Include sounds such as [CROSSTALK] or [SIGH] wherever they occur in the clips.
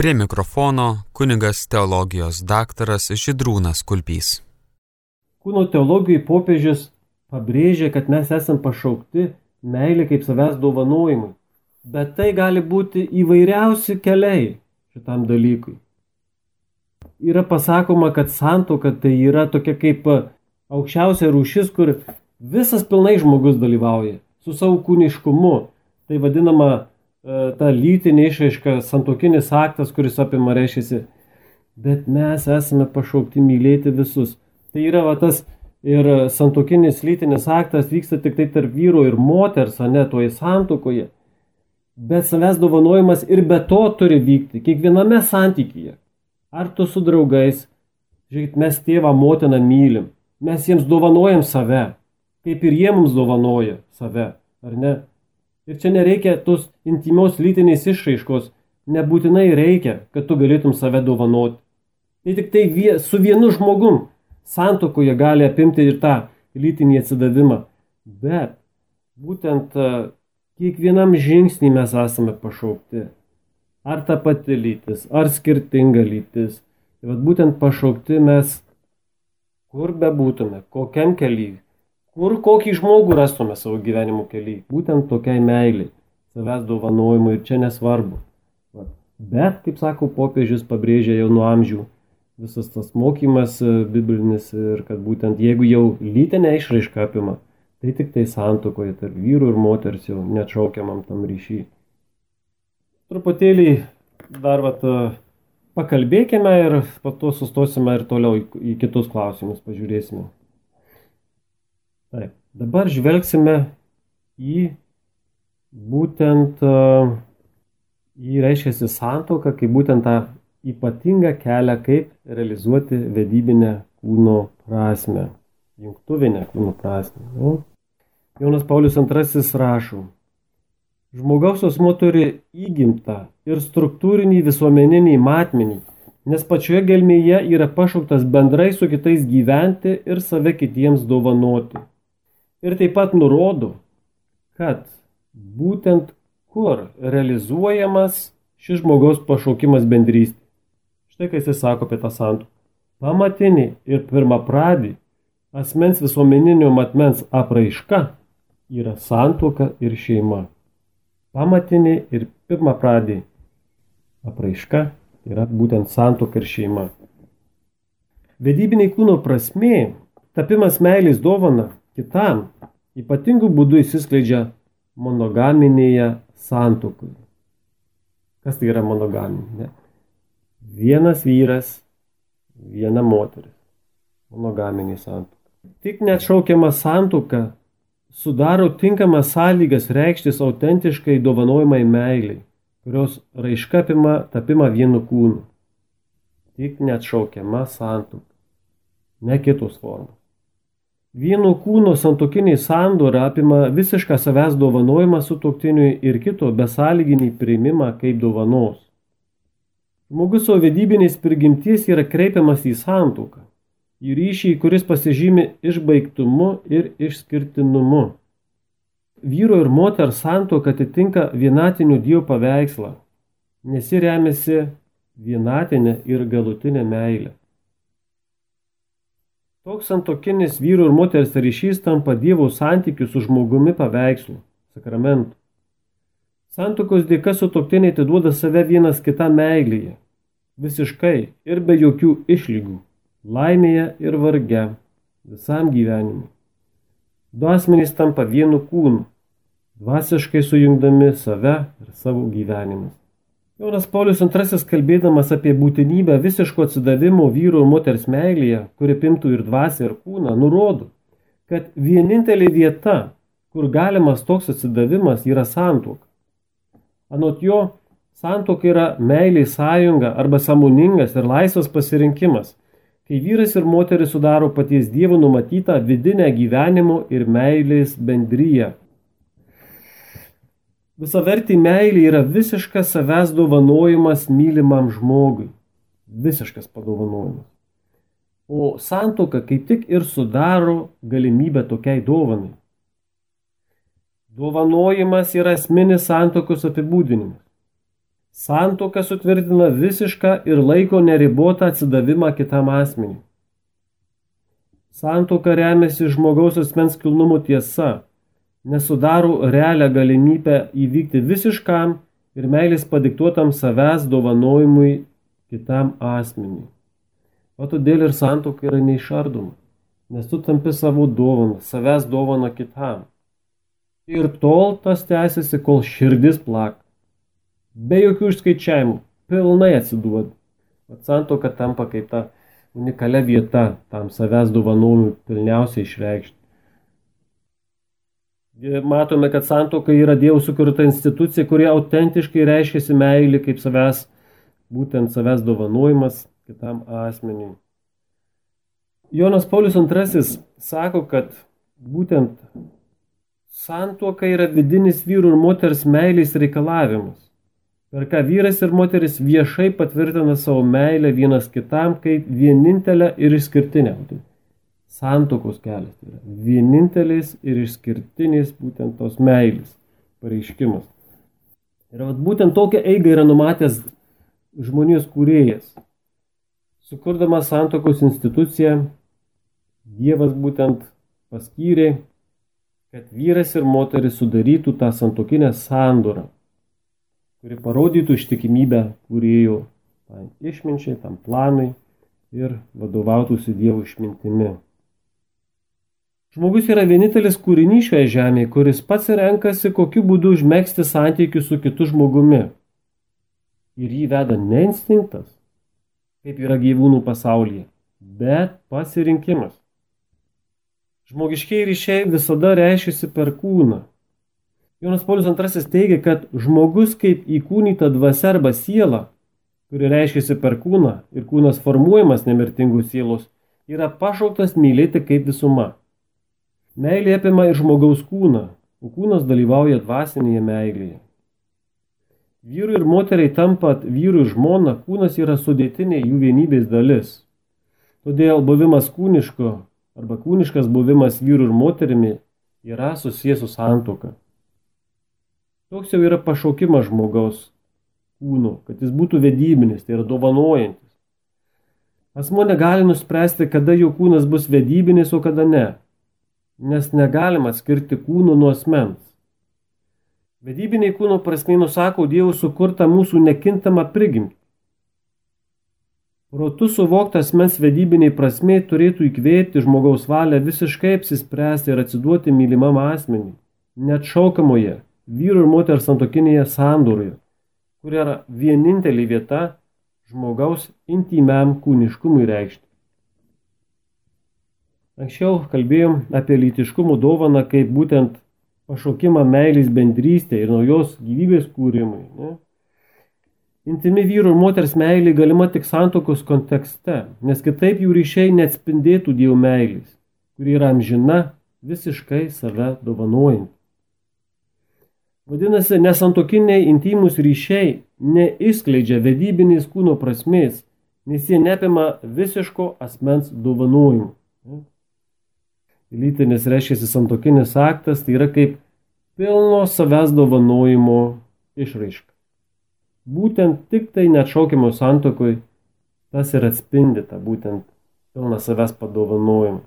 Prie mikrofono kunigas teologijos daktaras Židrūnas Kulpys. Kūno teologijai popiežius pabrėžia, kad mes esam pašaukti meilė kaip savęs dovanojimui. Bet tai gali būti įvairiausi keliai šitam dalykui. Yra pasakoma, kad santoka tai yra tokia kaip aukščiausia rūšis, kur visas pilnai žmogus dalyvauja su savo kūniškumu. Tai vadinama ta lytinė išraiška, santokinis aktas, kuris apima reiškiasi. Bet mes esame pašaukti mylėti visus. Tai yra va, tas ir santokinis lytinis aktas vyksta tik tai tarp vyro ir moters, o ne toje santokoje. Bet savęs dovanojimas ir be to turi vykti kiekviename santykyje. Ar tu su draugais, žiūrėk, mes tėvą, motiną mylim, mes jiems dovanojam save, kaip ir jie mums dovanoja save, ar ne? Ir čia nereikia tos intimios lytinės išraiškos, nebūtinai reikia, kad tu galėtum save dovanoti. Tai tik tai vie, su vienu žmogum santokoje gali apimti ir tą lytinį atsidavimą. Bet būtent kiekvienam žingsnį mes esame pašaukti. Ar ta pati lytis, ar skirtinga lytis. Tai būtent pašaukti mes, kur bebūtume, kokiam keliui, kur kokį žmogų rastume savo gyvenimo keliui. Būtent tokiai meiliai, savęs dovanojimui ir čia nesvarbu. Bet, kaip sako popiežius, pabrėžia jau nuo amžių visas tas mokymas biblinis ir kad būtent jeigu jau lytinę išraišką apima, tai tik tai santokoje tarp vyrų ir moters jau neatšaukiamam tam ryšy. Truputėlį dar vat, pakalbėkime ir po to sustosime ir toliau į kitus klausimus pažiūrėsime. Dabar žvelgsime į būtent į reiškia santoką, kaip būtent tą ypatingą kelią, kaip realizuoti vedybinę kūno prasme, jungtuvinę kūno prasme. Nu, Jonas Paulius II rašo, žmogaus asmo turi įgimtą ir struktūrinį visuomeninį matmenį, nes pačioje gelmėje yra pašauktas bendrai su kitais gyventi ir save kitiems dovanoti. Ir taip pat nurodo, kad būtent kur realizuojamas šis žmogaus pašaukimas bendrystė. Štai kai jis sako apie tą santuoką. Pamatinį ir pirmą pradį asmens visuomeninio matmens apraiška yra santuoka ir šeima. Pamatinė ir pirmą pradį apraiška yra būtent santuoka ir šeima. Vedybiniai kūno prasmė, tapimas meilės dovana kitam, ypatingų būdų įsiskleidžia monogaminėje santuokoje. Kas tai yra monogaminė? Vienas vyras, viena moteris. Monogaminė santuoka. Tik neatšaukiama santuoka sudaro tinkamas sąlygas reikštis autentiškai dovanojimai meiliai, kurios raiška apima tapimą vienu kūnu. Tik neatšaukiama santuoka, ne kitos formos. Vieno kūno santokinį sandorą apima visišką savęs dovanojimą su toktiniui ir kito besąlyginį priimimą kaip dovanos. Žmogus savo vedybinės prigimties yra kreipiamas į santuoką į ryšį, kuris pasižymi išbaigtumu ir išskirtinumu. Vyro ir moters santuoka atitinka vienatinių dievų paveikslą, nes ji remiasi vienatinė ir galutinė meilė. Toks santokinis vyro ir moters ryšys tampa Dievo santykių su žmogumi paveikslu, sakramentu. Santokos dėka sutoktiniai atiduoda save vienas kitam meilėje, visiškai ir be jokių išlygų laimėje ir varge, visam gyvenimui. Du asmenys tampa vienu kūnu, dvasiškai sujungdami save ir savo gyvenimus. Jonas Paulius II kalbėdamas apie būtinybę visiško atsidavimo vyro ir moters meilėje, kuri pimtų ir dvasę ir kūną, nurodo, kad vienintelė vieta, kur galimas toks atsidavimas, yra santuoka. Anot jo, santuoka yra meiliai sąjunga arba samoningas ir laisvas pasirinkimas, kai vyras ir moteris sudaro paties Dievo numatytą vidinę gyvenimo ir meilės bendryją. Visavertį meilė yra visiškas savęs dovanojimas mylimam žmogui. Visiškas padovanojimas. O santoka kaip tik ir sudaro galimybę tokiai dovanai. Dovanojimas yra esminis santokos apibūdinimas. Santoka sutvirtina visišką ir laiko neribotą atsidavimą kitam asmeniui. Santoka remiasi žmogaus asmens kilnumo tiesa, nesudaro realią galimybę įvykti visiškam ir meilės padiktuotam savęs dovanojimui kitam asmeniui. O todėl ir santoka yra neišardoma, nes tu tampi savo dovaną, savęs dovaną kitam. Ir tol tas tęsiasi, kol širdis plak. Be jokių išskaičiavimų, pilnai atsiduoda. Vat santoka tampa kaip ta unikalia vieta tam savęs dovanojimui pilniausiai išreikšti. Matome, kad santoka yra Dievo sukurta institucija, kurie autentiškai reiškiasi meilį kaip savęs, būtent savęs dovanojimas, kitam asmeniui. Jonas Paulius II sako, kad būtent santuoka yra vidinis vyrų ir moters meilės reikalavimas, per ką vyras ir moteris viešai patvirtina savo meilę vienas kitam kaip vienintelę ir išskirtinę. Santokos kelias tai yra vienintelis ir išskirtinis būtent tos meilės pareiškimas. Ir būtent tokią eigą yra numatęs žmonijos kūrėjas. Sukurdamas santokos instituciją, Dievas būtent paskyrė, kad vyras ir moteris sudarytų tą santokinę sandorą, kuri parodytų ištikimybę kūrėjų tam išminčiai, tam planai ir vadovautųsi Dievo išmintimi. Žmogus yra vienintelis kūrinys šioje žemėje, kuris pats renkasi, kokiu būdu užmėgsti santykius su kitu žmogumi. Ir jį veda ne instinktas, kaip yra gyvūnų pasaulyje, bet pasirinkimas. Žmogiškiai ryšiai visada reiškiasi per kūną. Jonas Paulius II teigia, kad žmogus kaip įkūnyta dvasia arba siela, kuri reiškiasi per kūną ir kūnas formuojamas nemirtingų sielos, yra pašauktas mylėti kaip visuma. Meilė apima ir žmogaus kūną, o kūnas dalyvauja dvasinėje meilėje. Vyrui ir moteriai tampant vyrų ir žmona, kūnas yra sudėtinė jų vienybės dalis. Todėl buvimas kūniško arba kūniškas buvimas vyrų ir moterimi yra susijęs su santoka. Toks jau yra pašaukimas žmogaus kūno, kad jis būtų vedybinis, tai yra dovanojantis. Asmo negali nuspręsti, kada jo kūnas bus vedybinis, o kada ne, nes negalima skirti kūno nuo asmens. Vedybiniai kūno prasmei nusako Dievo sukurtą mūsų nekintamą prigimtį. Protu suvoktas mens vedybiniai prasmei turėtų įkvėpti žmogaus valią visiškai apsispręsti ir atsiduoti mylimam asmeniui, net šaukamoje vyru ir moters santokinėje sandoroje, kur yra vienintelė vieta žmogaus intimiam kūniškumui reikšti. Anksčiau kalbėjom apie lytiškumo dovaną kaip būtent pašaukimą meilės bendrystė ir naujos gyvybės kūrimui. Ne? Intimi vyru ir moters meilė galima tik santokos kontekste, nes kitaip jų ryšiai neatspindėtų Dievo meilės, kuri yra amžina, visiškai save dovanojant. Vadinasi, nesantokiniai intimus ryšiai neišskleidžia vedybinės kūno prasmės, nes jie neapima visiško asmens dovanojimo. Lytinis reiškia santokinis aktas, tai yra kaip pilno savęs dovanojimo išraiška. Būtent tik tai neatšaukiamo santokoj tas ir atspindi tą būtent pilną savęs padovanojimą.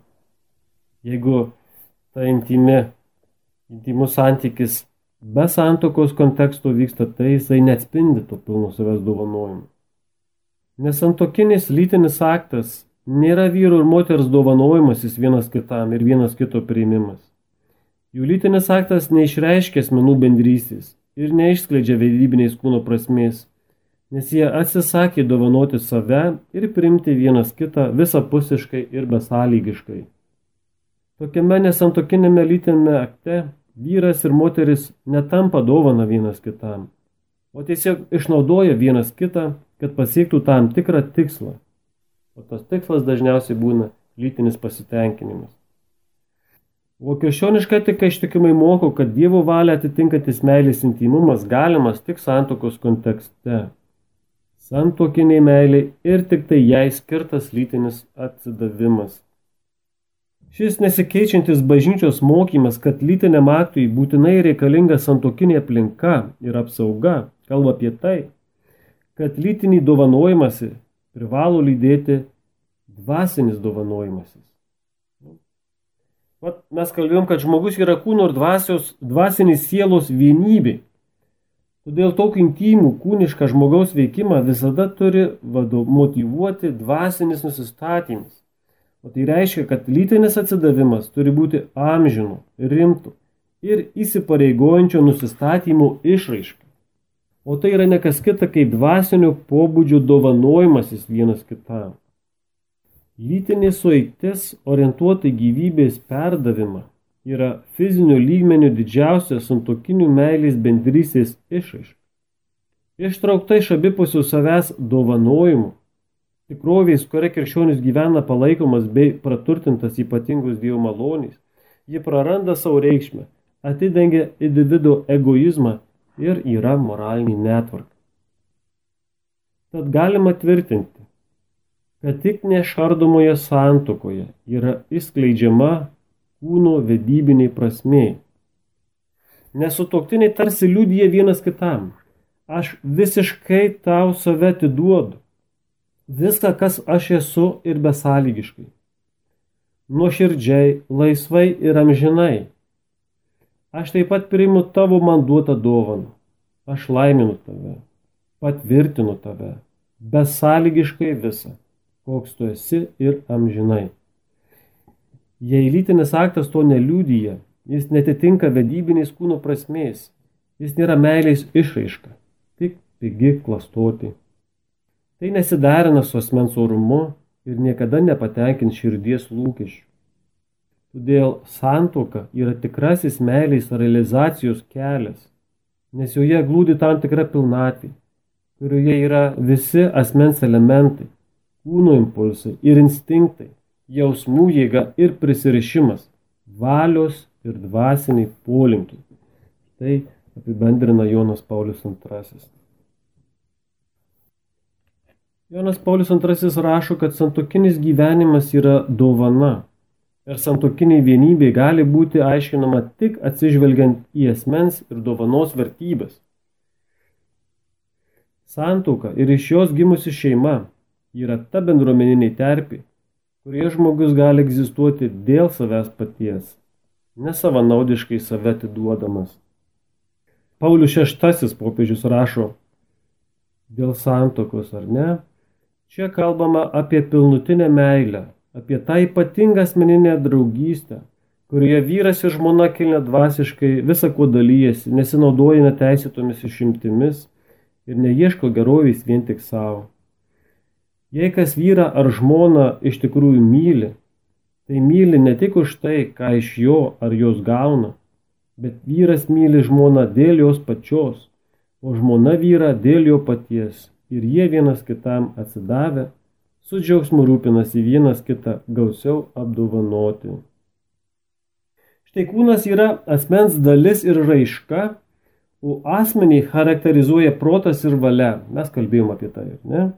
Jeigu ta intimi, intimus santykis be santokos konteksto vyksta, tai jisai neatspindi to pilno savęs dovanojimo. Nesantokinis lytinis aktas Nėra vyro ir moters dovanojimasis vienas kitam ir vienas kito priimimas. Jų lytinis aktas neišreiškia asmenų bendrystės ir neišskleidžia vedybinės kūno prasmės, nes jie atsisakė dovanoti save ir priimti vienas kitą visapusiškai ir besąlygiškai. Tokiame nesantokinėme lytinėme akte vyras ir moteris netampa dovana vienas kitam, o tiesiog išnaudoja vienas kitą, kad pasiektų tam tikrą tikslą O tas tikslas dažniausiai būna lytinis pasitenkinimas. O krikščioniška etika ištikimai moko, kad Dievo valia atitinkantis meilės intimumas galimas tik santokos kontekste. Santokiniai meiliai ir tik tai jai skirtas lytinis atsidavimas. Šis nesikeičiantis bažnyčios mokymas, kad lytiniam aktui būtinai reikalinga santokinė aplinka ir apsauga, kalba apie tai, kad lytinį dovanojimąsi privalo lydėti dvasinis dovanojimasis. Vat mes kalbėjom, kad žmogus yra kūno ir dvasios, dvasinis sielos vienybė. Todėl tokį intimų kūnišką žmogaus veikimą visada turi vado, motivuoti dvasinis nusistatymas. O tai reiškia, kad lytinis atsidavimas turi būti amžinu, rimtu ir įsipareigojančio nusistatymo išraiška. O tai yra nekas kita kaip dvasinio pobūdžio dovanojimasis vienas kitam. Lytinė sueitis orientuota į gyvybės perdavimą yra fizinio lygmenio didžiausia santokinių meilės bendrysės išraiška. Ištraukta iš abipusių savęs dovanojimų, tikrovės, kuria krikščionis gyvena palaikomas bei praturtintas ypatingus Dievo malonės, ji praranda savo reikšmę, atidengia individuo egoizmą ir yra moralinė netvarka. Tad galima tvirtinti, kad tik nešardomoje santukoje yra įskleidžiama kūno vedybiniai prasmei. Nesutoktiniai tarsi liūdė vienas kitam. Aš visiškai tau save atiduodu. Viską, kas aš esu ir besąlygiškai. Nuoširdžiai, laisvai ir amžinai. Aš taip pat priimu tavo man duotą dovaną. Aš laiminu tave. Patvirtinu tave. Besąlygiškai visą koks tu esi ir amžinai. Jei lytinis aktas to neliūdyja, jis netitinka vedybinės kūno prasmės, jis nėra meilės išraiška, tik pigi klastoti. Tai nesiderina su asmens orumu ir niekada nepatenkins širdies lūkesčių. Todėl santoka yra tikrasis meilės realizacijos kelias, nes joje glūdi tam tikra pilnatvė, kurioje yra visi asmens elementai kūno impulsai ir instinktai, jausmų jėga ir prisirišimas, valios ir dvasiniai polinkiai. Tai apibendrina Jonas Paulius II. Jonas Paulius II rašo, kad santokinis gyvenimas yra dovana ir santokiniai vienybė gali būti aiškinama tik atsižvelgiant į esmens ir dovanos vertybės. Santuoka ir iš jos gimusi šeima yra ta bendruomeninė terpė, kurioje žmogus gali egzistuoti dėl savęs paties, nesavanaudiškai save atiduodamas. Paulius VI popiežius rašo, dėl santokos ar ne, čia kalbama apie pilnutinę meilę, apie tą ypatingą asmeninę draugystę, kurioje vyras ir žmona kilne dvasiškai visą kuo dalyjasi, nesinaudoja neteisėtomis išimtimis ir neieško gerovės vien tik savo. Jei kas vyrą ar žmoną iš tikrųjų myli, tai myli ne tik už tai, ką iš jo ar jos gauna, bet vyras myli žmoną dėl jos pačios, o žmona vyrą dėl jo paties ir jie vienas kitam atsidavę, su džiaugsmu rūpinasi vienas kitą gausiau apdovanoti. Štai kūnas yra asmens dalis ir raiška, o asmenį charakterizuoja protas ir valia. Mes kalbėjom apie tai, ne?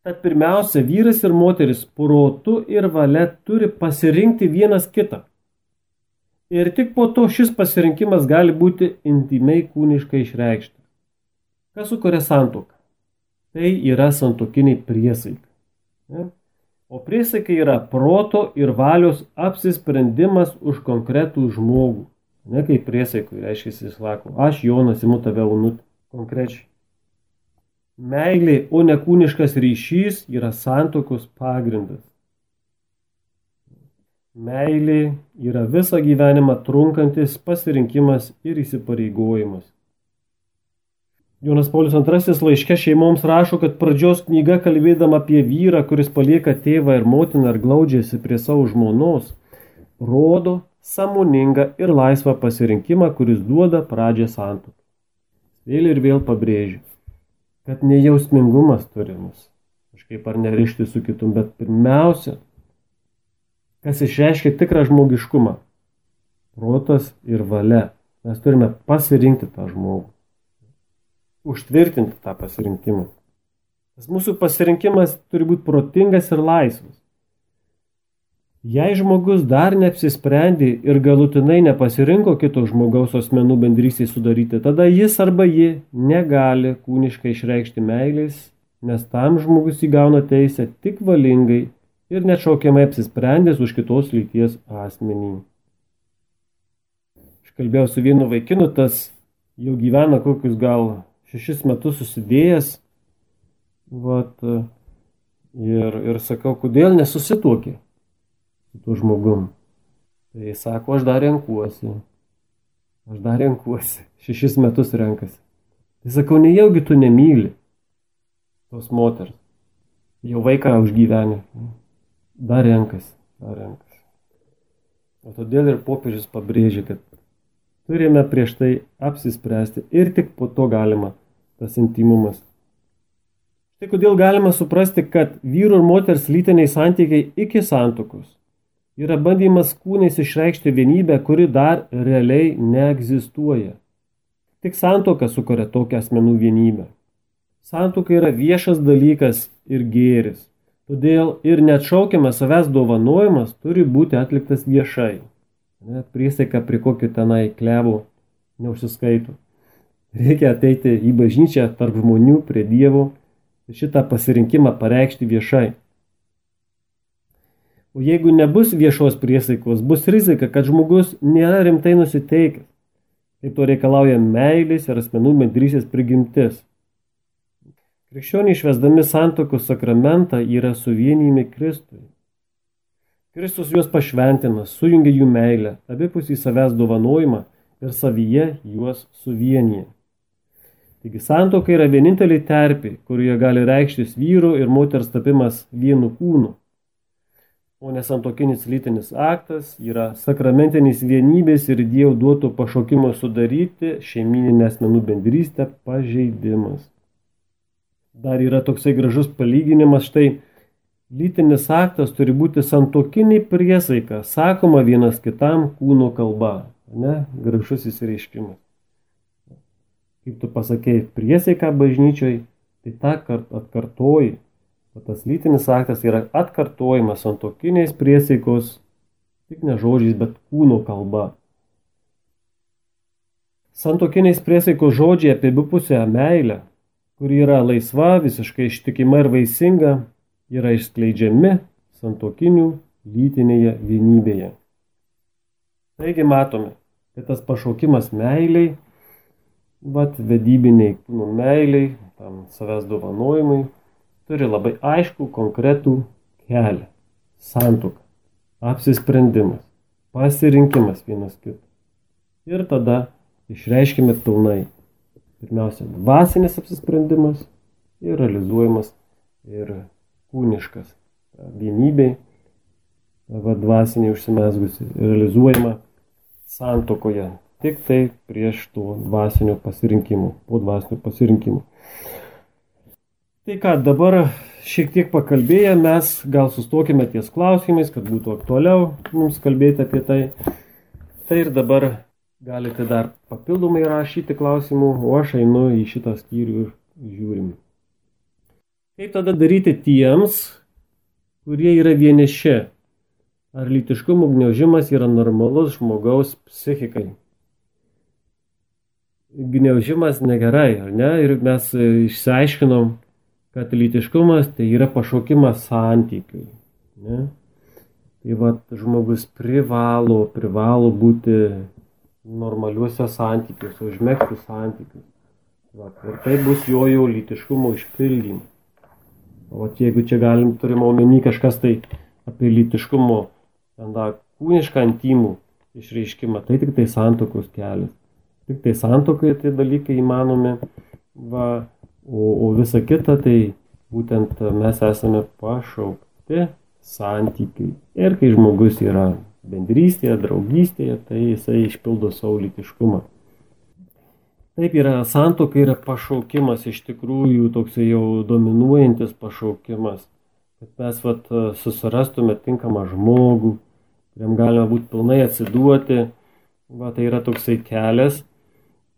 Tad pirmiausia, vyras ir moteris protu ir valia turi pasirinkti vienas kitą. Ir tik po to šis pasirinkimas gali būti intimiai kūniškai išreikštas. Kas sukuria santoką? Tai yra santokiniai priesaikai. Ne? O priesaikai yra proto ir valios apsisprendimas už konkretų žmogų. Ne kaip priesaikui, reiškia, jis sako, aš Jonas imu tave unut konkrečiai. Meilė, o ne kūniškas ryšys yra santokos pagrindas. Meilė yra visą gyvenimą trunkantis pasirinkimas ir įsipareigojimas. Jonas Paulius II laiške šeimoms rašo, kad pradžios knyga kalbėdama apie vyrą, kuris palieka tėvą ir motiną ir glaudžiasi prie savo žmonos, rodo samoningą ir laisvą pasirinkimą, kuris duoda pradžią santoką. Vėl ir vėl pabrėžiu kad nejausmingumas turi mus kažkaip ar nerišti su kitum, bet pirmiausia, kas išreiškia tikrą žmogiškumą - protas ir valia. Mes turime pasirinkti tą žmogų, užtvirtinti tą pasirinkimą. Tas mūsų pasirinkimas turi būti protingas ir laisvas. Jei žmogus dar neapsisprendė ir galutinai nepasirinko kito žmogaus asmenų bendrystį sudaryti, tada jis arba ji negali kūniškai išreikšti meilės, nes tam žmogus įgauna teisę tik valingai ir nešaukiamai apsisprendęs už kitos lyties asmenį. Aš kalbėjau su vienu vaikinu, tas jau gyvena kokius gal šešis metus susidėjęs. Vat, ir, ir sakau, kodėl nesusituokė su tuo žmogum. Tai sako, aš dar renkuosi. Aš dar renkuosi. Šešis metus renkasi. Tai sakau, nejaugi tu nemyli tos moters. Jau vaiką užgyvenė. Dar renkasi. Dar renkasi. O todėl ir popiežius pabrėžia, kad turime prieš tai apsispręsti ir tik po to galima tas intimumas. Tai kodėl galima suprasti, kad vyru ir moters lytiniai santykiai iki santokos yra bandymas kūnais išreikšti vienybę, kuri dar realiai neegzistuoja. Tik santoka sukuria tokią asmenų vienybę. Santoka yra viešas dalykas ir gėris. Todėl ir neatšaukiamas savęs dovanojimas turi būti atliktas viešai. Net priesaika prie kokio tenai klevų neužsiskaito. Reikia ateiti į bažnyčią tarp žmonių prie Dievo ir šitą pasirinkimą pareikšti viešai. O jeigu nebus viešos priesaikos, bus rizika, kad žmogus nėra rimtai nusiteikęs. Taip to reikalauja meilės ir asmenų bendrysės prigimtis. Krikščioniai išvesdami santokos sakramentą yra suvienijami Kristui. Kristus juos pašventina, sujungia jų meilę, abipusį savęs dovanojimą ir savyje juos suvienyje. Taigi santoka yra vienintelė terpė, kurioje gali reikštis vyru ir moters tapimas vienu kūnu o nesantokinis lytinis aktas yra sakramentinis vienybės ir Dievo duoto pašaukimo sudaryti šeimininę asmenų bendrystę pažeidimas. Dar yra toksai gražus palyginimas, štai lytinis aktas turi būti santokinį priesaiką, sakoma vienas kitam kūno kalba. Ne, gražus įsireiškimas. Kaip tu pasakėjai priesaiką bažnyčioj, tai tą kart atkartoji O tas lytinis aktas yra atkartojimas santokiniais priesaikos, tik ne žodžiais, bet kūno kalba. Santokiniais priesaikos žodžiai apie abipusę meilę, kuri yra laisva, visiškai ištikima ir vaisinga, yra išskleidžiami santokinių lytinėje vienybėje. Taigi matome, kad tas pašaukimas meiliai, vat vedybiniai kūnų meiliai, tam savęs dovanojimui, turi labai aišku, konkretų kelią - santuoką, apsisprendimas, pasirinkimas vienas kito. Ir tada išreiškime pilnai. Pirmiausia, dvasinis apsisprendimas ir realizuojamas ir kūniškas. Vienybei, va dvasiniai užsimesgusi, realizuojama santokoje. Tik tai prieš to dvasinio pasirinkimo, po dvasinio pasirinkimo. Tai ką, dabar šiek tiek pakalbėję, mes gal sustokime ties klausimais, kad būtų aktualiau mums kalbėti apie tai. Tai ir dabar galite dar papildomai rašyti klausimų, o aš einu į šitą skyrių ir žiūrim. Kaip tada daryti tiems, kurie yra vieniši? Ar lytiškumo gniaužimas yra normalus žmogaus psichikai? Gniaužimas negerai, ar ne? Ir mes išsiaiškinom, kad lytiškumas tai yra pašaukimas santykiui. Ne? Tai va, žmogus privalo, privalo būti normaliuose santykiuose, užmėgti santykius. Va, ir tai bus jo jau lytiškumo išpildymas. O jeigu čia galim, turime omeny kažkas tai apie lytiškumo, tada kūnišką intimų išreiškimą, tai tik tai santokos kelias. Tik tai santokoje tie dalykai įmanomi. Va, O, o visa kita tai būtent mes esame pašaukti santykiai. Ir kai žmogus yra bendrystėje, draugystėje, tai jisai išpildo savo lytiškumą. Taip yra santoka yra pašaukimas iš tikrųjų toksai jau dominuojantis pašaukimas. Kad mes vat, susirastume tinkamą žmogų, kuriam galima būti pilnai atsiduoti. Va, tai yra toksai kelias,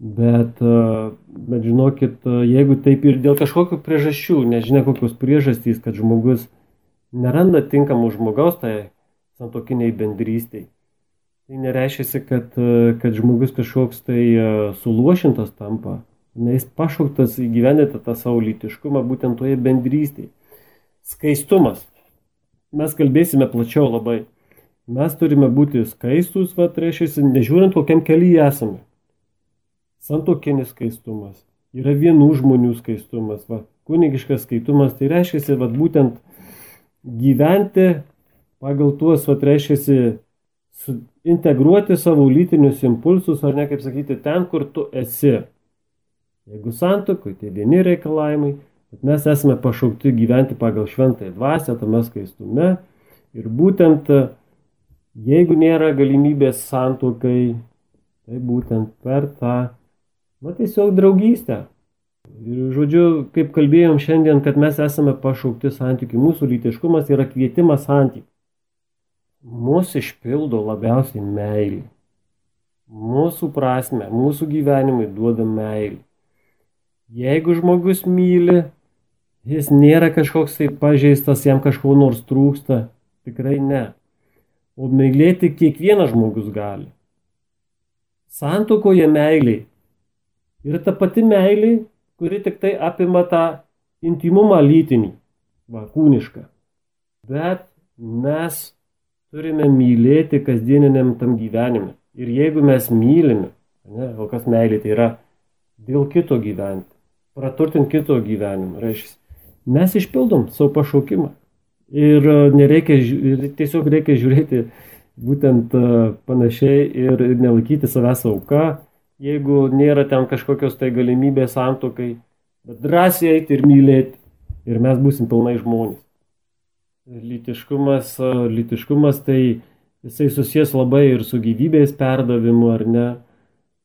Bet, e, bet žinokit, e, jeigu taip ir dėl kažkokių priežasčių, nežinia kokios priežastys, kad žmogus neranda tinkamų žmogaus tai santokiniai bendrystiai. Tai nereiškia, kad, kad žmogus kažkoks tai e, suluošintas tampa, ne jis pašauktas įgyvendinti tą savo lytiškumą būtent toje bendrystėje. Skaistumas. Mes kalbėsime plačiau labai. Mes turime būti skaistus, va, reiškia, nežiūrint, kokiam kelyje esame. Santokinis skaistumas. Yra vienų žmonių skaistumas. Va, kunigiškas skaitumas. Tai reiškia, va, būtent gyventi pagal tuos, va, reiškia, integruoti savo lytinius impulsus, ar ne, kaip sakyti, ten, kur tu esi. Jeigu santokui, tai vieni reikalavimai, bet mes esame pašaukti gyventi pagal šventąją dvasę, tame skaistume. Ir būtent jeigu nėra galimybės santokai, tai būtent per tą, na tiesiog draugystę. Ir žodžiu, kaip kalbėjom šiandien, kad mes esame pašaukti santykių, mūsų lytiškumas yra kvietimas santykių. Mūsų išpildo labiausiai meilį. Mūsų prasme, mūsų gyvenimui duoda meilį. Jeigu žmogus myli, jis nėra kažkoks tai pažeistas, jam kažko nors trūksta, tikrai ne. O mylėti kiekvienas žmogus gali. Santokoje meiliai yra ta pati meilė, kuri tik tai apima tą intimumą lytinį, va, kūnišką. Bet mes turime mylėti kasdieniniam tam gyvenime. Ir jeigu mes mylime, ne, o kas meilė tai yra dėl kito gyventi praturtinti kito gyvenimą. Reiškia, mes išpildom savo pašaukimą. Ir e, nereikia, tiesiog reikia žiūrėti būtent e, panašiai ir nelaikyti savęs auka, jeigu nėra ten kažkokios tai galimybės santokai, bet drąsiai eiti ir mylėti. Ir mes būsim pilnai žmonės. Lytiškumas, e, lytiškumas tai jisai susijęs labai ir su gyvybės perdavimu, ar ne?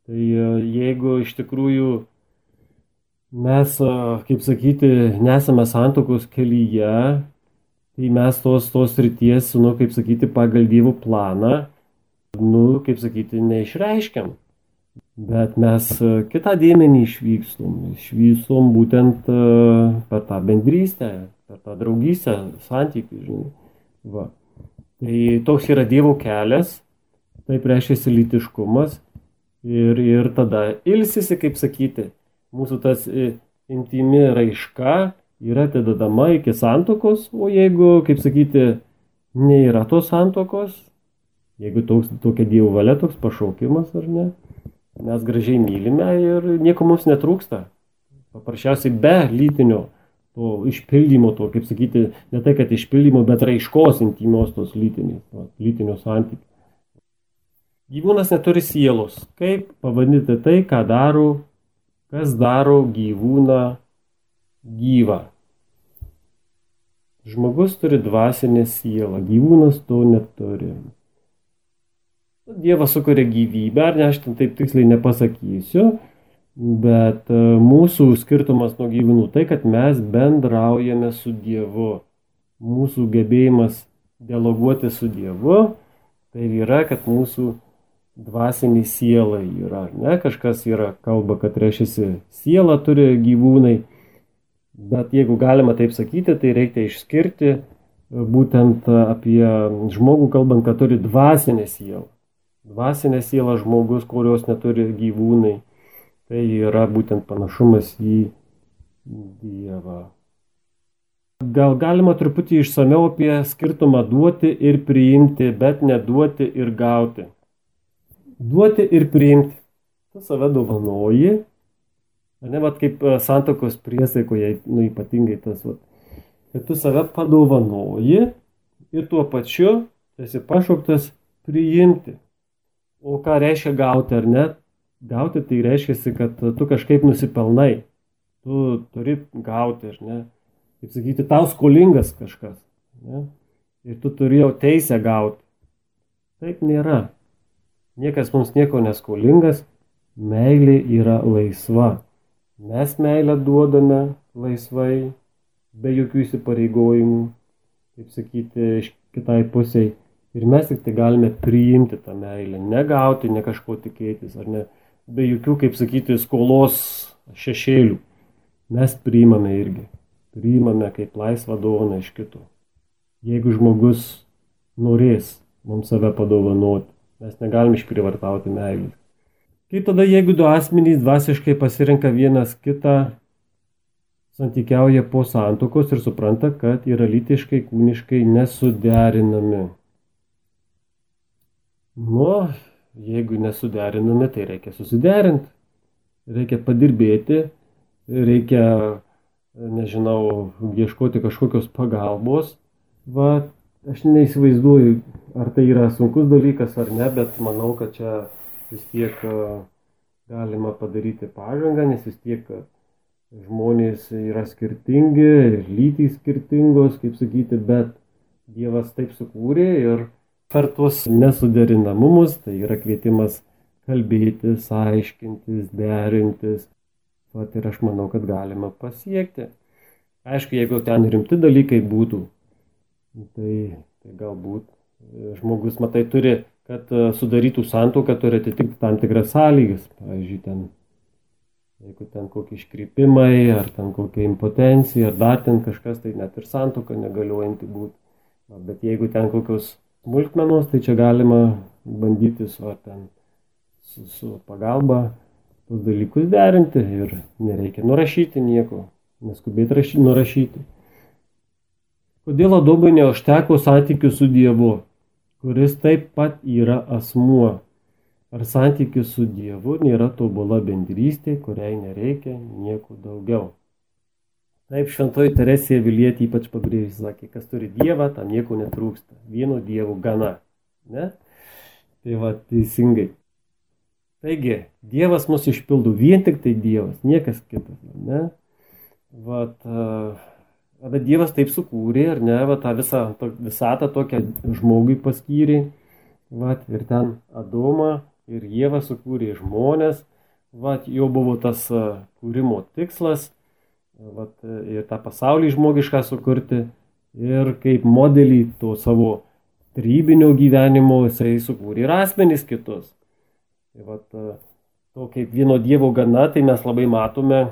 Tai jeigu iš tikrųjų mes, kaip sakyti, nesame santokos kelyje, tai mes tos, tos ryties, nu, kaip sakyti, pagal dievų planą, nu, kaip sakyti, neišreiškiam. Bet mes kitą dėmenį išvykstum, išvykstum būtent per tą bendrystę, per tą draugystę, santykių, žinai. Va. Tai toks yra Dievo kelias, taip reiškia lytiškumas ir, ir tada ilsisi, kaip sakyti, mūsų tas e, intimi raiška yra atidedama iki santokos, o jeigu, kaip sakyti, nėra tos santokos, jeigu toks, tokia Dievo valia, toks pašaukimas ar ne, mes gražiai mylime ir nieko mums netrūksta. Paprasčiausiai be lytinio to išpildymo, to, kaip sakyti, ne tai, kad išpildymo, bet raiškos intimios tos lytinės, lytinio santykių. Gyvūnas neturi sielos. Kaip pavadinti tai, ką daro Kas daro gyvūną gyvą? Žmogus turi dvasinę sielą, gyvūnas to neturi. Dievas sukuria gyvybę, ar ne, aš ten taip tiksliai nepasakysiu, bet e, mūsų skirtumas nuo gyvūnų tai, kad mes bendraujame su Dievu. Mūsų gebėjimas dialoguoti su Dievu, tai yra, kad mūsų dvasinį sielą yra, ne, kažkas yra kalba, kad reiškia siela turi gyvūnai, bet jeigu galima taip sakyti, tai reikia išskirti e, būtent apie žmogų kalbant, kad turi dvasinę sielą. Dvasinė siela žmogus, kurios neturi gyvūnai, tai yra būtent panašumas į Dievą. Gal galima truputį išsameu apie skirtumą duoti ir priimti, bet neduoti ir gauti duoti ir priimti. Tu save dovanoji, ne, vat kaip e, santokos priesaikoje, nu ypatingai tas, vat, kad tu save padovanoji ir tuo pačiu esi pašauktas priimti. O ką reiškia gauti ar ne? Gauti tai reiškia, kad tu kažkaip nusipelnai. Tu turi gauti, ar ne? Kaip sakyti, tau skolingas kažkas. Ne? Ir tu turi jau teisę gauti. Taip nėra. Niekas mums nieko neskolingas, meilė yra laisva. Mes meilę duodame laisvai, be jokių įsipareigojimų, kaip sakyti, kitai pusiai. Ir mes tik tai galime priimti tą meilę, negauti, ne kažko tikėtis, ar ne, be jokių, kaip sakyti, skolos šešėlių. Mes priimame irgi. Priimame kaip laisvą dovaną iš kito. Jeigu žmogus norės mums save padovanoti. Mes negalim išprivartauti meilės. Kaip tada, jeigu du asmenys dvasiškai pasirenka vienas kitą, santykiauja po santokos ir supranta, kad yra lytiškai, kūniškai nesuderinami. Nu, jeigu nesuderinami, tai reikia susiderinti, reikia padirbėti, reikia, nežinau, ieškoti kažkokios pagalbos. Va, aš neįsivaizduoju, ar tai yra sunkus dalykas ar ne, bet manau, kad čia vis tiek galima padaryti pažangą, nes vis tiek žmonės yra skirtingi, lytys skirtingos, kaip sakyti, bet Dievas taip sukūrė ir per tuos nesuderinamumus, tai yra kvietimas kalbėtis, aiškintis, derintis. Vat ir aš manau, kad galima pasiekti. Aišku, jeigu ten rimti dalykai būtų, tai, tai galbūt žmogus, matai, turi kad e, sudarytų santuoką turi atitikti tam tikras sąlygas. Pavyzdžiui, ten, jeigu ten kokie iškrypimai, ar ten kokia impotencija, ar dar ten kažkas, tai net ir santuoka negaliuojanti būtų. Bet jeigu ten kokios smulkmenos, tai čia galima bandyti su, ten, su, su pagalba tos dalykus derinti ir nereikia nurašyti nieko, neskubėti rašy, nurašyti. Kodėl Adomui neužteko santykių su Dievu? kuris taip pat yra asmuo. Ar santykis su Dievu nėra tobula bendrystė, kuriai nereikia nieko daugiau. Taip šventoji Teresija Vilietė ypač pabrėžė, sakė, kas turi Dievą, tam nieko netrūksta. Vieno Dievo gana. Ne? Tai va, teisingai. Taigi, Dievas mus išpildo vien tik tai Dievas, niekas kitas. Ne? Vat, uh, Bet Dievas taip sukūrė, ar ne, va, tą visą to, visatą tokią žmogui paskyrė. Va, ir ten Adomą ir Jėva sukūrė žmonės. Va, jau buvo tas kūrimo tikslas. Va, ir tą pasaulį žmogišką sukurti. Ir kaip modelį to savo trybinio gyvenimo jisai sukūrė ir asmenys kitus. Tai va, to kaip vieno Dievo gana, tai mes labai matome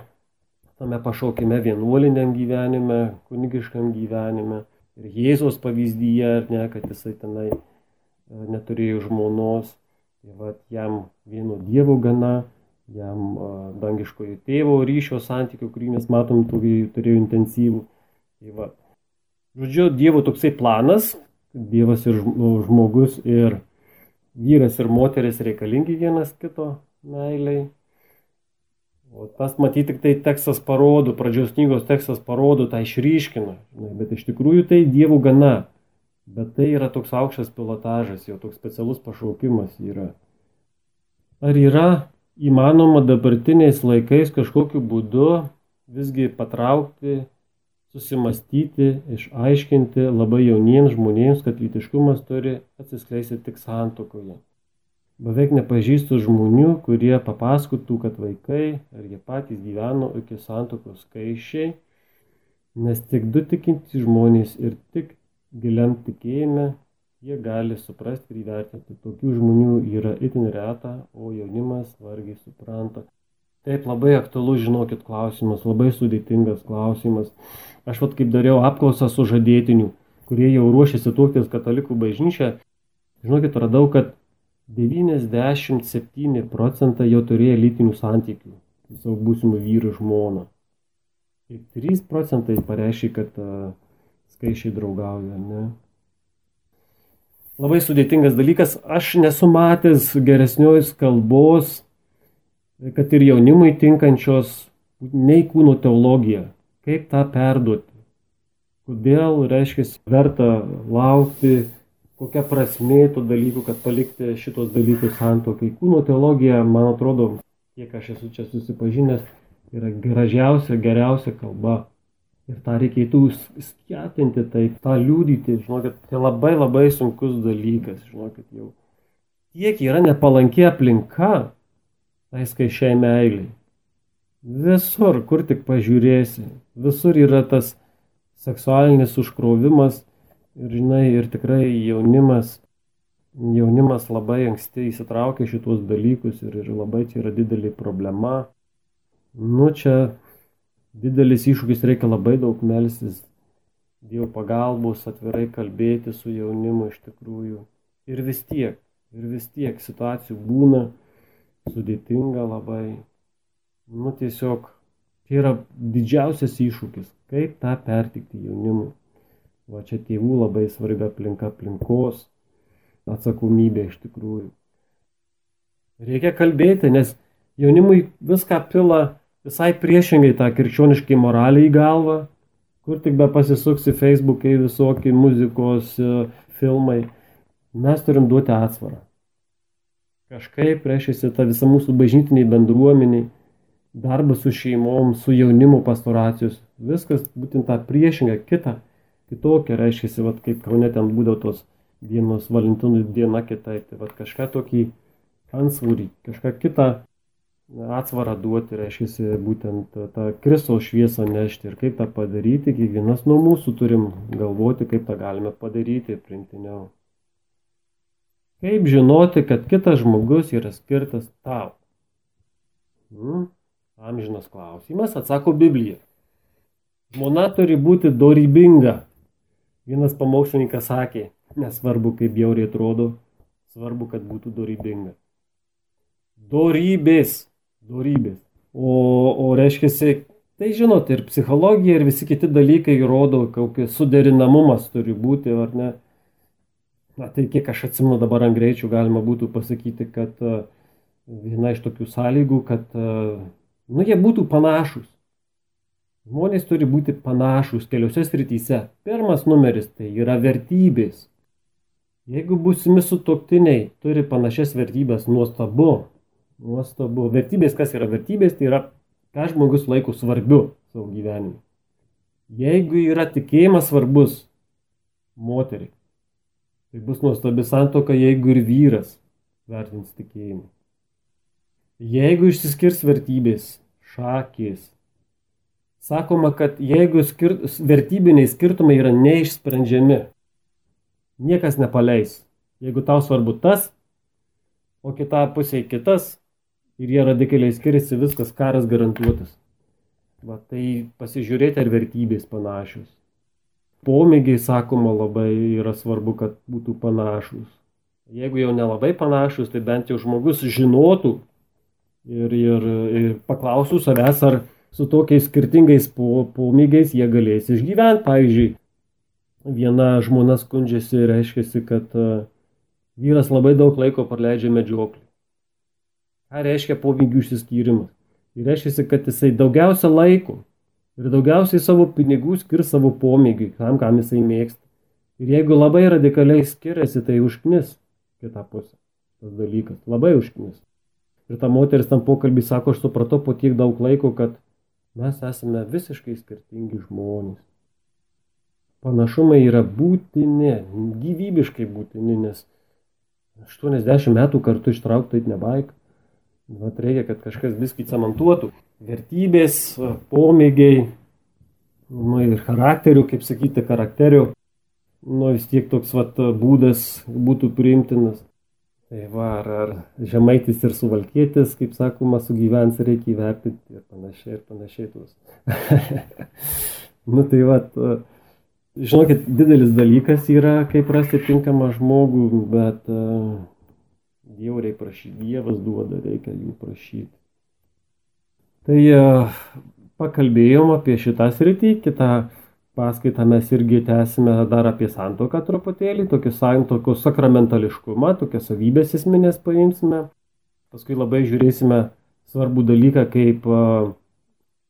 tame pašaukime vienuoliniam gyvenime, kunigiškam gyvenime. Ir Jėzos pavyzdyje, ar ne, kad jisai tenai e, neturėjo žmonos. Tai va, jam vieno Dievo gana, jam dangiškojo tėvo ryšio santykių, kurį mes matom, tokį turėjo intensyvų. Tai va. Žodžiu, Dievo toksai planas, Dievas ir žmogus ir vyras ir moteris reikalingi vienas kito meiliai. O tas matyti tik tai tekstas parodo, pradžios knygos tekstas parodo, tą išryškina, bet iš tikrųjų tai dievų gana. Bet tai yra toks aukštas pilotažas, jo toks specialus pašaukimas yra. Ar yra įmanoma dabartiniais laikais kažkokiu būdu visgi patraukti, susimastyti, išaiškinti labai jauniems žmonėms, kad lytiškumas turi atsiskleisti tik santokoje? Beveik nepažįstu žmonių, kurie papasakotų, kad vaikai ar jie patys gyveno iki santokos skaičiai, nes tik du tikintys žmonės ir tik giliam tikėjime jie gali suprasti ir įvertinti. Tokių žmonių yra itin reta, o jaunimas vargiai supranta. Taip labai aktualu, žinokit, klausimas, labai sudėtingas klausimas. Aš vad kaip dariau apklausą su žadėtiniu, kurie jau ruošiasi tuoktis katalikų bažnyčią, žinokit, radau, kad 97 procentai jau turėjo lytinių santykių su savo būsimu vyru žmona. Ir 3 procentai pareiškia, kad uh, skaičiai draugauja. Ne? Labai sudėtingas dalykas. Aš nesu matęs geresnios kalbos, kad ir jaunimui tinkančios nei kūno teologija. Kaip tą perduoti? Kodėl, reiškia, verta laukti kokia prasmė tų dalykų, kad palikti šitos dalykus santokai. Kūno teologija, man atrodo, kiek aš esu čia susipažinęs, yra gražiausia, geriausia kalba. Ir tą reikėtų skatinti, taip, tą liūdyti, žinokit, tai labai labai sunkus dalykas, žinokit, jau. Tiek yra nepalanki aplinka, tai skaičiai meiliai. Visur, kur tik pažiūrėsi, visur yra tas seksualinis užkrovimas Ir žinai, ir tikrai jaunimas, jaunimas labai anksti įsitraukia šitos dalykus ir, ir labai čia yra didelė problema. Nu, čia didelis iššūkis, reikia labai daug melstis, Dievo pagalbos, atvirai kalbėti su jaunimu iš tikrųjų. Ir vis tiek, ir vis tiek situacijų būna sudėtinga labai. Nu tiesiog tai yra didžiausias iššūkis, kaip tą pertikti jaunimui. Va čia tėvų labai svarbi aplinka aplinkos, atsakomybė iš tikrųjų. Reikia kalbėti, nes jaunimui viską pila visai priešingai tą krikščioniškai moralę į galvą, kur tik be pasisuksi Facebook'ai visokie muzikos e, filmai, mes turim duoti atsvarą. Kažkaip, reiškia, ta visa mūsų bažnytiniai bendruomeniai, darbas su šeimom, su jaunimu pastoracijos, viskas būtent tą priešingą, kitą kitokia, reiškia, vat, kaip Kaune ten būdavo tos dienos Valentinų diena kitaip, tai vat, kažką tokį ansvūrį, kažką kitą atsvarą duoti, reiškia, būtent tą Kristaus šviesą nešti ir kaip tą padaryti, kiekvienas nuo mūsų turim galvoti, kaip tą galime padaryti primtiniau. Kaip žinoti, kad kitas žmogus yra skirtas tau? Hmm? Amžinas klausimas, atsako Biblija. Žmona turi būti dorybinga, Vienas pamokslininkas sakė, nesvarbu kaip bjauriai atrodo, svarbu, kad būtų dorybinga. Dorybės, dorybės. O, o reiškia, tai žinot, ir psichologija, ir visi kiti dalykai rodo, kokias suderinamumas turi būti, ar ne. Na, tai kiek aš atsimenu dabar ant greičių galima būtų pasakyti, kad viena iš tokių sąlygų, kad, nu, jie būtų panašus. Žmonės turi būti panašus keliose srityse. Pirmas numeris tai yra vertybės. Jeigu būsimi sutoktiniai turi panašias vertybės, nuostabu. Nuostabu. Vertybės, kas yra vertybės, tai yra, ką žmogus laiko svarbiu savo gyvenime. Jeigu yra tikėjimas svarbus moteriai, tai bus nuostabi santoka, jeigu ir vyras vertins tikėjimą. Jeigu išsiskirs vertybės, šakės, sakoma, kad jeigu skir vertybiniai skirtumai yra neišsprendžiami, niekas nepaleis. Jeigu tau svarbu tas, o kita pusė kitas ir jie radikaliai skiriasi, viskas karas garantuotas. Va, tai pasižiūrėti, ar vertybės panašios. Pomėgiai, sakoma, labai yra svarbu, kad būtų panašus. Jeigu jau nelabai panašus, tai bent jau žmogus žinotų ir, ir, ir paklausų savęs, ar su tokiais skirtingais pomėgiais jie galės išgyventi. Pavyzdžiui, viena žmona skundžiasi, reiškia, kad e, vyras labai daug laiko praleidžia medžioklį. Ką reiškia pomėgių išsiskyrimas? Tai reiškia, kad jisai daugiausia laiko ir daugiausiai savo pinigų skirs savo pomėgiui, tam, kam jisai mėgsta. Ir jeigu labai radikaliai skiriasi, tai užknis kitą pusę. Tas dalykas labai užknis. Ir ta moteris tam pokalbį sako, aš supratau po tiek daug laiko, kad Mes esame visiškai skirtingi žmonės. Panašumai yra būtini, gyvybiškai būtini, nes 80 metų kartu ištraukti tai nebaik. Vat reikia, kad kažkas viskį cementuotų. Vertybės, pomėgiai, nu ir charakterių, kaip sakyti, charakterių, nu vis tiek toks vat būdas būtų priimtinas. Tai va, ar, ar žemaitis ir suvalkėtis, kaip sakoma, sugyvens reikia įvertinti ir panašiai, ir panašiai tuos. [LAUGHS] nu tai va, žinokit, didelis dalykas yra, kaip rasti tinkamą žmogų, bet uh, dievai prašyti, dievas duoda, reikia jų prašyti. Tai uh, pakalbėjom apie šitą sritį, kitą paskaitą mes irgi tęsime dar apie santoką truputėlį, tokį santokos sakramentališkumą, tokias savybės esminės paimsime. Paskui labai žiūrėsime svarbų dalyką, kaip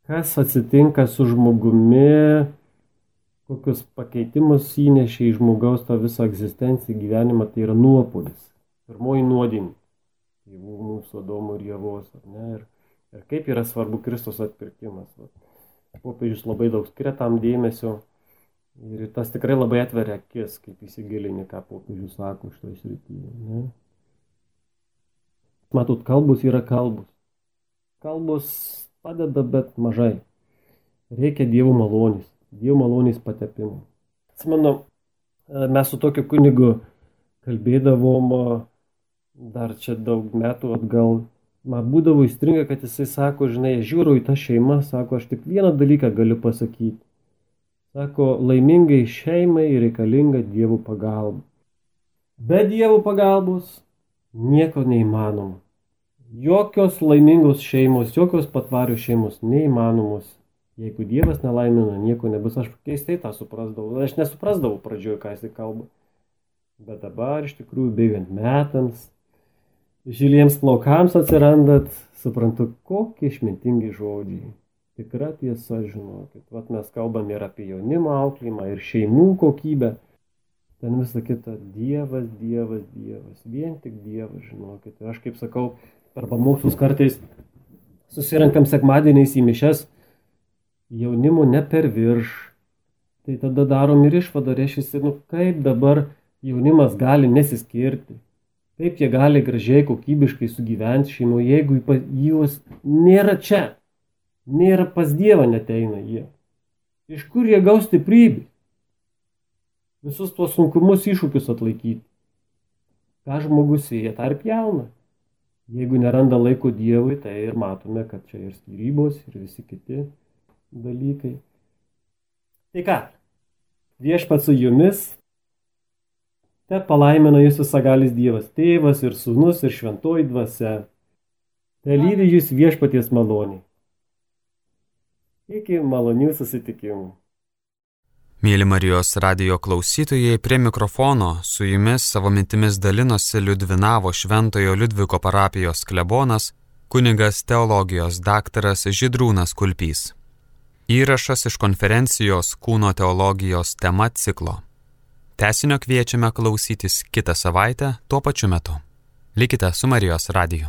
kas atsitinka su žmogumi, kokius pakeitimus įnešė į žmogaus tą visą egzistenciją, gyvenimą, tai yra nuopolis. Pirmoji nuodėmė. Tėvų mūsų Adomo ir Jėvos? Ir, ir kaip yra svarbu Kristos atpirkimas. Popiežius labai daug skiria tam dėmesio. Ir tas tikrai labai atveria akis, kaip įsigilini, ką popiežius sako šitoje srityje. Ne? Matot, kalbus yra kalbus. Kalbus padeda, bet mažai. Reikia Dievo malonės, Dievo malonės patepimo. Atsimenu, mes su tokiu kunigu kalbėdavom dar čia daug metų atgal man būdavo įstringa, kad jisai sako, žinai, žiūriu į tą šeimą, sako, aš tik vieną dalyką galiu Be Dievo pagalbos nieko neįmanoma. Jokios laimingos šeimos, jokios patvarios šeimos neįmanomos. Jeigu Dievas nelaimina, nieko nebus. Aš keistai tą suprasdavau. Aš nesuprasdavau pradžioje, ką jisai kalba. Bet dabar iš tikrųjų bėgant metams, žiliems plaukams atsirandat, suprantu, kokie išmintingi žodžiai. Tikra tiesa, žinokit. Vat mes kalbam ir apie jaunimo auklėjimą, ir šeimų kokybę. Ten visą kitą Dievas, Dievas, Dievas. Vien tik Dievas, žinokit. Ir aš kaip sakau, per pamokslus kartais susirinkam sekmadieniais į mišes jaunimo ne per virš. Tai tada darom ir išvadą, reiškia, nu kaip dabar jaunimas gali nesiskirti. Kaip jie gali gražiai, kokybiškai sugyventi šeimoje, jeigu juos nėra čia, nėra pas Dievą neteina jie. Iš kur jie gaus stiprybę? Visus tuos sunkumus iššūkius atlaikyti. Ką žmogus sėja, tą ir pjauna. Jeigu neranda laiko Dievui, tai ir matome, kad čia ir skirybos, ir visi kiti dalykai. Tai ką, viešpat su jumis, te palaimina jūs visagalis Dievas, tėvas ir sūnus ir šventoji dvasia. Te lydi jūs viešpaties maloniai. Iki malonių susitikimų. Mėly Marijos radio klausytojai, prie mikrofono su jumis savo mintimis dalinosi Liudvinavo Šventojo Liudviko parapijos klebonas, kunigas teologijos daktaras Židrūnas Kulpys. Įrašas iš konferencijos Kūno teologijos tema ciklo. Tesinio kviečiame klausytis kitą savaitę tuo pačiu metu. Likite su Marijos radiju.